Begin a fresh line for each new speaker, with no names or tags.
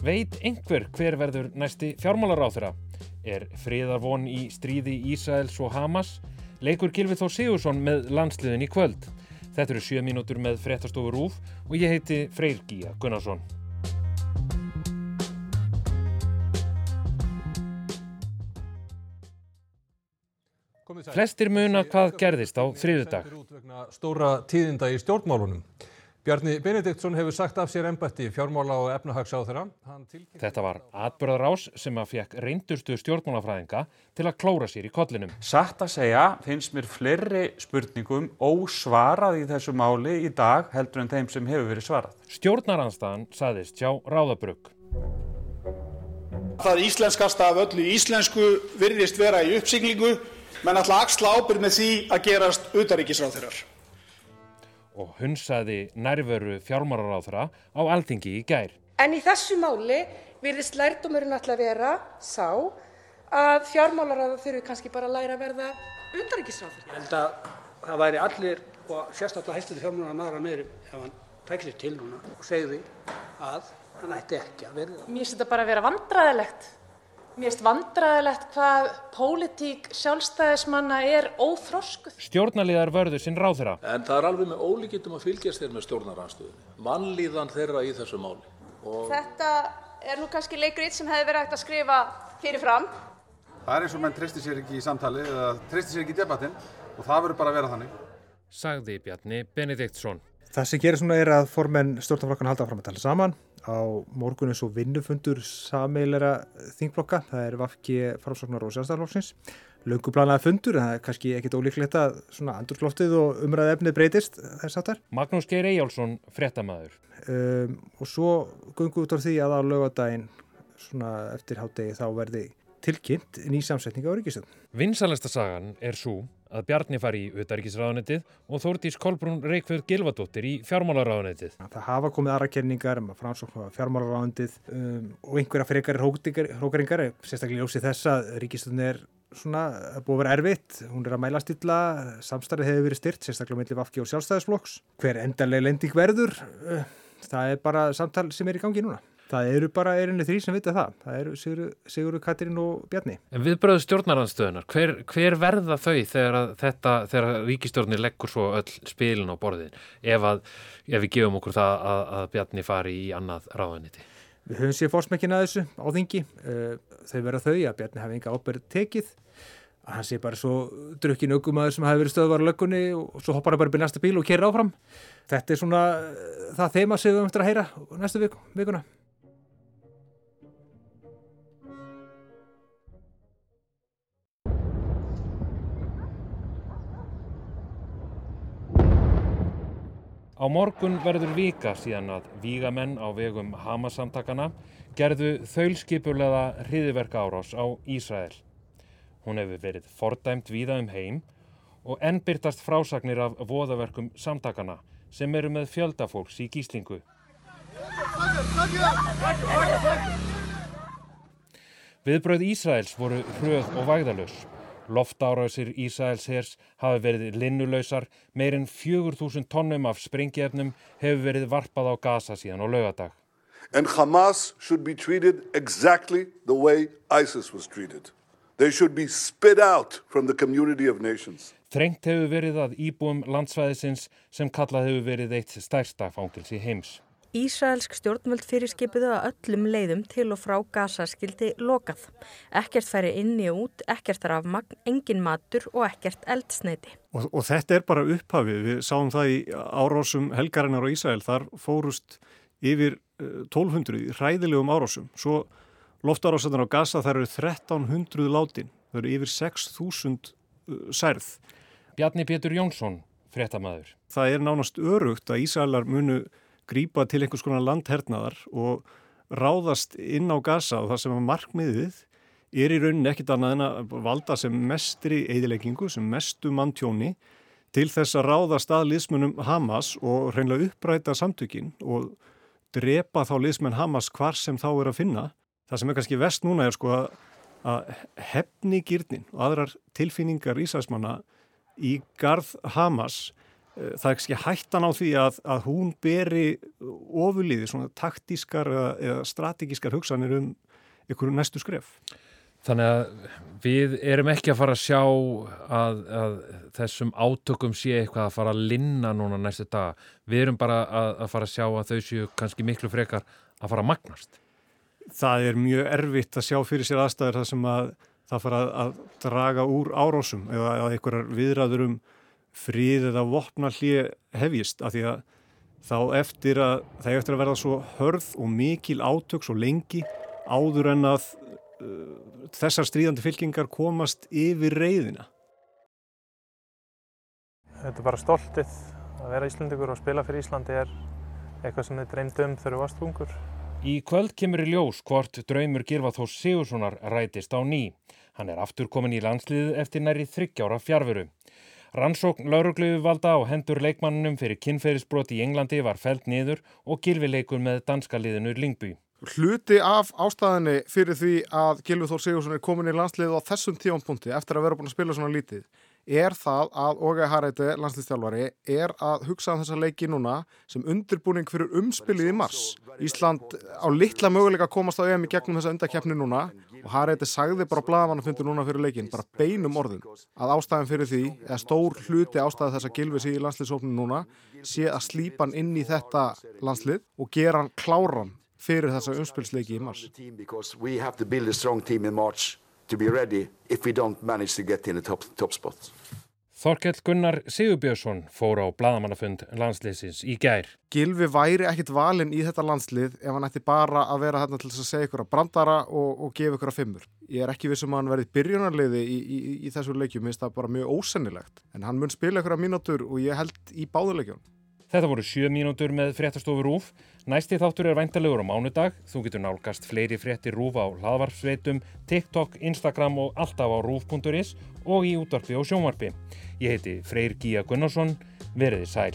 Veit einhver hver verður næsti fjármálaráþura? Er friðarvon í stríði Ísraels og Hamas? Leikur Gilvið Þó Sigursson með landsliðin í kvöld. Þetta eru 7 mínútur með fréttastofur Úf og ég heiti Freyr Gíja Gunnarsson. Flestir muna hvað gerðist á þriðudag.
Stóra tíðinda í stjórnmálunum. Bjarni Benediktsson hefur sagt af sér ennbætti fjármála og efnahagsáþara.
Þetta var atbyrðarás sem að fekk reyndustu stjórnmálafræðinga til að klóra sér í kollinum.
Satt að segja finnst mér fleiri spurningum ósvarað í þessu máli í dag heldur en þeim sem hefur verið svarað.
Stjórnaranstaðan saðist hjá Ráðabrugg.
Það íslenskasta af öllu íslensku virðist vera í uppsiglingu menn alltaf axla ábyrg með því að gerast utaríkisráþurar
og hunsaði nærveru fjármáraráðra á alþingi í gær.
En í þessu máli virðist lærdómurinn alltaf vera sá að fjármálaráða þurfi kannski bara að læra að verða undaríkisráður.
Ég held að það væri allir og sérstaklega hæstuði fjármálaráða maður að meðri ef hann tækir sér til núna og segði að hann ætti ekki að verða.
Mér finnst þetta bara að vera vandræðilegt Mér finnst vandræðilegt hvað pólitík sjálfstæðismanna er óþroskuð.
Stjórnarliðar vörður sinn ráð þeirra.
En það er alveg með ólíkitum að fylgjast þeir með stjórnaranstöðunni. Mannlíðan þeirra í þessu máli.
Og... Þetta er nú kannski leikrið sem hefði verið hægt að skrifa fyrirfram.
Það er eins og menn tristir sér ekki í samtali eða tristir sér ekki í debattinn og það verður bara að vera þannig.
Sagði Bjarni Benediktsson.
Það sem gerir svona er að formenn stjórnarflokkan halda fram að tala saman á morgun eins og vinnufundur sameilera þingblokka, það er Vafki framsóknar og sjálfstæðarflokksins lönguplanlega fundur, en það er kannski ekkit ólíklegt að svona andurskloftið og umræða efnið breytist þess aftar.
Magnús Geir Eyjálsson, frettamæður.
Um, og svo gungum við út á því að á lögadaginn svona eftir hátegi þá verði tilkynnt nýsamsetninga á ríkistöðum.
Vinsalesta sagan er svo að Bjarni fari í utaríkisráðanettið og Þórtís Kolbrún Reykjörð Gilvadóttir í fjármálaráðanettið.
Það hafa komið aðra kenningar um að framsóknu fjármálaráðanettið um, og einhverja frekar hrókaringar, sérstaklega ljósi þess að ríkistöðun er svona búið að vera erfitt, hún er að mæla stilla, samstarfið hefur verið styrt, sérstaklega mellir Vafki og sjálfstæðisflokks. Hver endarlega lending verður, uh, það er bara samtal sem er í gangi núna. Það eru bara erinni þrý sem vita það. Það eru Sigurður Sigur, Katrín og Bjarni.
En við bröðum stjórnarhanstöðunar. Hver, hver verða þau þegar þetta, þegar ríkistjórnir leggur svo öll spilin á borðin ef, að, ef við gefum okkur það að, að Bjarni fari í annað ráðaniti?
Við höfum séð fórsmekkin að þessu á þingi. Eh, þau verða þau að Bjarni hafi enga ábyrð tekið. Hann sé bara svo drukkin augumæður sem hafi verið stöðvar á löggunni og svo hoppar hann bara upp í næsta bíl og kerra áfram. Þetta er svona eh, það þema sem við höfum eftir að heyra næstu vikuna.
Á morgun verður vika síðan að vígamenn á vegum Hamas-samtakana gerðu þaulskipulega hriðiverka árás á Ísrael. Hún hefur verið fordæmt víða um heim og ennbyrtast frásagnir af voðaverkum samtakana sem eru með fjöldafólks í gíslingu. Viðbröð Ísraels voru hröð og vægðalös. Loftárásir Ísæls hers hafi verið linnulausar, meirinn 4.000 tónnum af sprengjefnum hefur verið varpað á Gaza síðan á lögadag.
And Hamas should be treated exactly the way ISIS was treated. They should be spit out from the community of nations.
Þrengt hefur verið að íbúum landsvæðisins sem kallað hefur verið eitt stærsta fangils í heims.
Ísraelsk stjórnvöld fyrirskipuðu að öllum leiðum til og frá Gaza skildi lokað. Ekkert færi inni og út, ekkert rafmagn, engin matur og ekkert eldsneiti.
Og, og þetta er bara upphafið. Við sáum það í árásum helgarinnar á Ísrael. Þar fórust yfir 1200 eh, hræðilegum árásum. Svo loftarásannar á Gaza þar eru 1300 látin. Það eru yfir 6000 eh, særð.
Bjarni Pétur Jónsson, frettamæður.
Það er nánast örugt að Ísraelar munu grýpa til einhvers konar landhernaðar og ráðast inn á gasa og það sem er markmiðið er í rauninni ekkit annað en að valda sem mestri eðileggingu, sem mestu manntjóni til þess að ráðast að liðsmunum Hamas og reynilega uppræta samtökin og drepa þá liðsmenn Hamas hvar sem þá er að finna. Það sem er kannski vest núna er sko að, að hefni gyrnin og aðrar tilfinningar Ísæsmanna í garð Hamas það er ekki hættan á því að, að hún beri ofurliði, svona taktískar eða, eða strategískar hugsanir um ykkur næstu skref.
Þannig að við erum ekki að fara að sjá að, að þessum átökum sé eitthvað að fara að linna núna næstu dag. Við erum bara að, að fara að sjá að þau séu kannski miklu frekar að fara að magnast.
Það er mjög erfitt að sjá fyrir sér aðstæður þar sem að það fara að, að draga úr árásum eða, eða einhverjar viðræður um frið eða vopna hlið hefjist af því að þá eftir að það eftir að verða svo hörð og mikil átök svo lengi áður en að uh, þessar stríðandi fylkingar komast yfir reyðina.
Þetta er bara stoltið að vera Íslandingur og spila fyrir Íslandi er eitthvað sem þið dreymd um þegar þú varst ungur.
Í kvöld kemur í ljós hvort draumur Girvathós Sigurssonar rætist á ný. Hann er aftur komin í landslið eftir næri þryggjára fjárveru. Rannsókn laurugluðu valda á hendur leikmannunum fyrir kynferðisbrot í Englandi var felt niður og gilvileikur með danska liðinu Lingby.
Hluti af ástæðinni fyrir því að Gilvi Þór Sigursson er komin í landsliðu á þessum tífampunkti eftir að vera búin að spila svona lítið er það að Ógæði Haræti, landslýstjálfari, er að hugsa um þessa leiki núna sem undirbúning fyrir umspilið í mars. Ísland á litla möguleika að komast á EM í gegnum þessa undakefni núna og Haræti sagði bara bladamannafundur núna fyrir leikin, bara beinum orðin, að ástæðin fyrir því, eða stór hluti ástæði þess að Gilvi sé í landslýsóknu núna, sé að slípa hann inn í þetta landslið og gera hann kláran fyrir þessa umspilsleiki í mars
to be ready if we don't manage to get in the top, top spot.
Þorkell Gunnar Sigurbjörnsson fór á bladamannafund landsliðsins í gær.
Gilvi væri ekkit valinn í þetta landslið ef hann ætti bara að vera hérna til þess að segja ykkur að brandara og, og gefa ykkur að fimmur. Ég er ekki vissum að hann verið byrjunarliði í, í, í, í þessu leikjum, minnst það bara mjög ósennilegt. En hann mun spila ykkur að mínútur og ég held í báðuleikjum.
Þetta voru sjö mínútur með fréttastofur Rúf. Næsti þáttur er væntalegur á mánudag. Þú getur nálgast fleiri fréttir Rúf á hlaðvarpsveitum, TikTok, Instagram og alltaf á rúf.is og í útvarpi og sjónvarpi. Ég heiti Freyr Gíja Gunnarsson. Veriði sæl.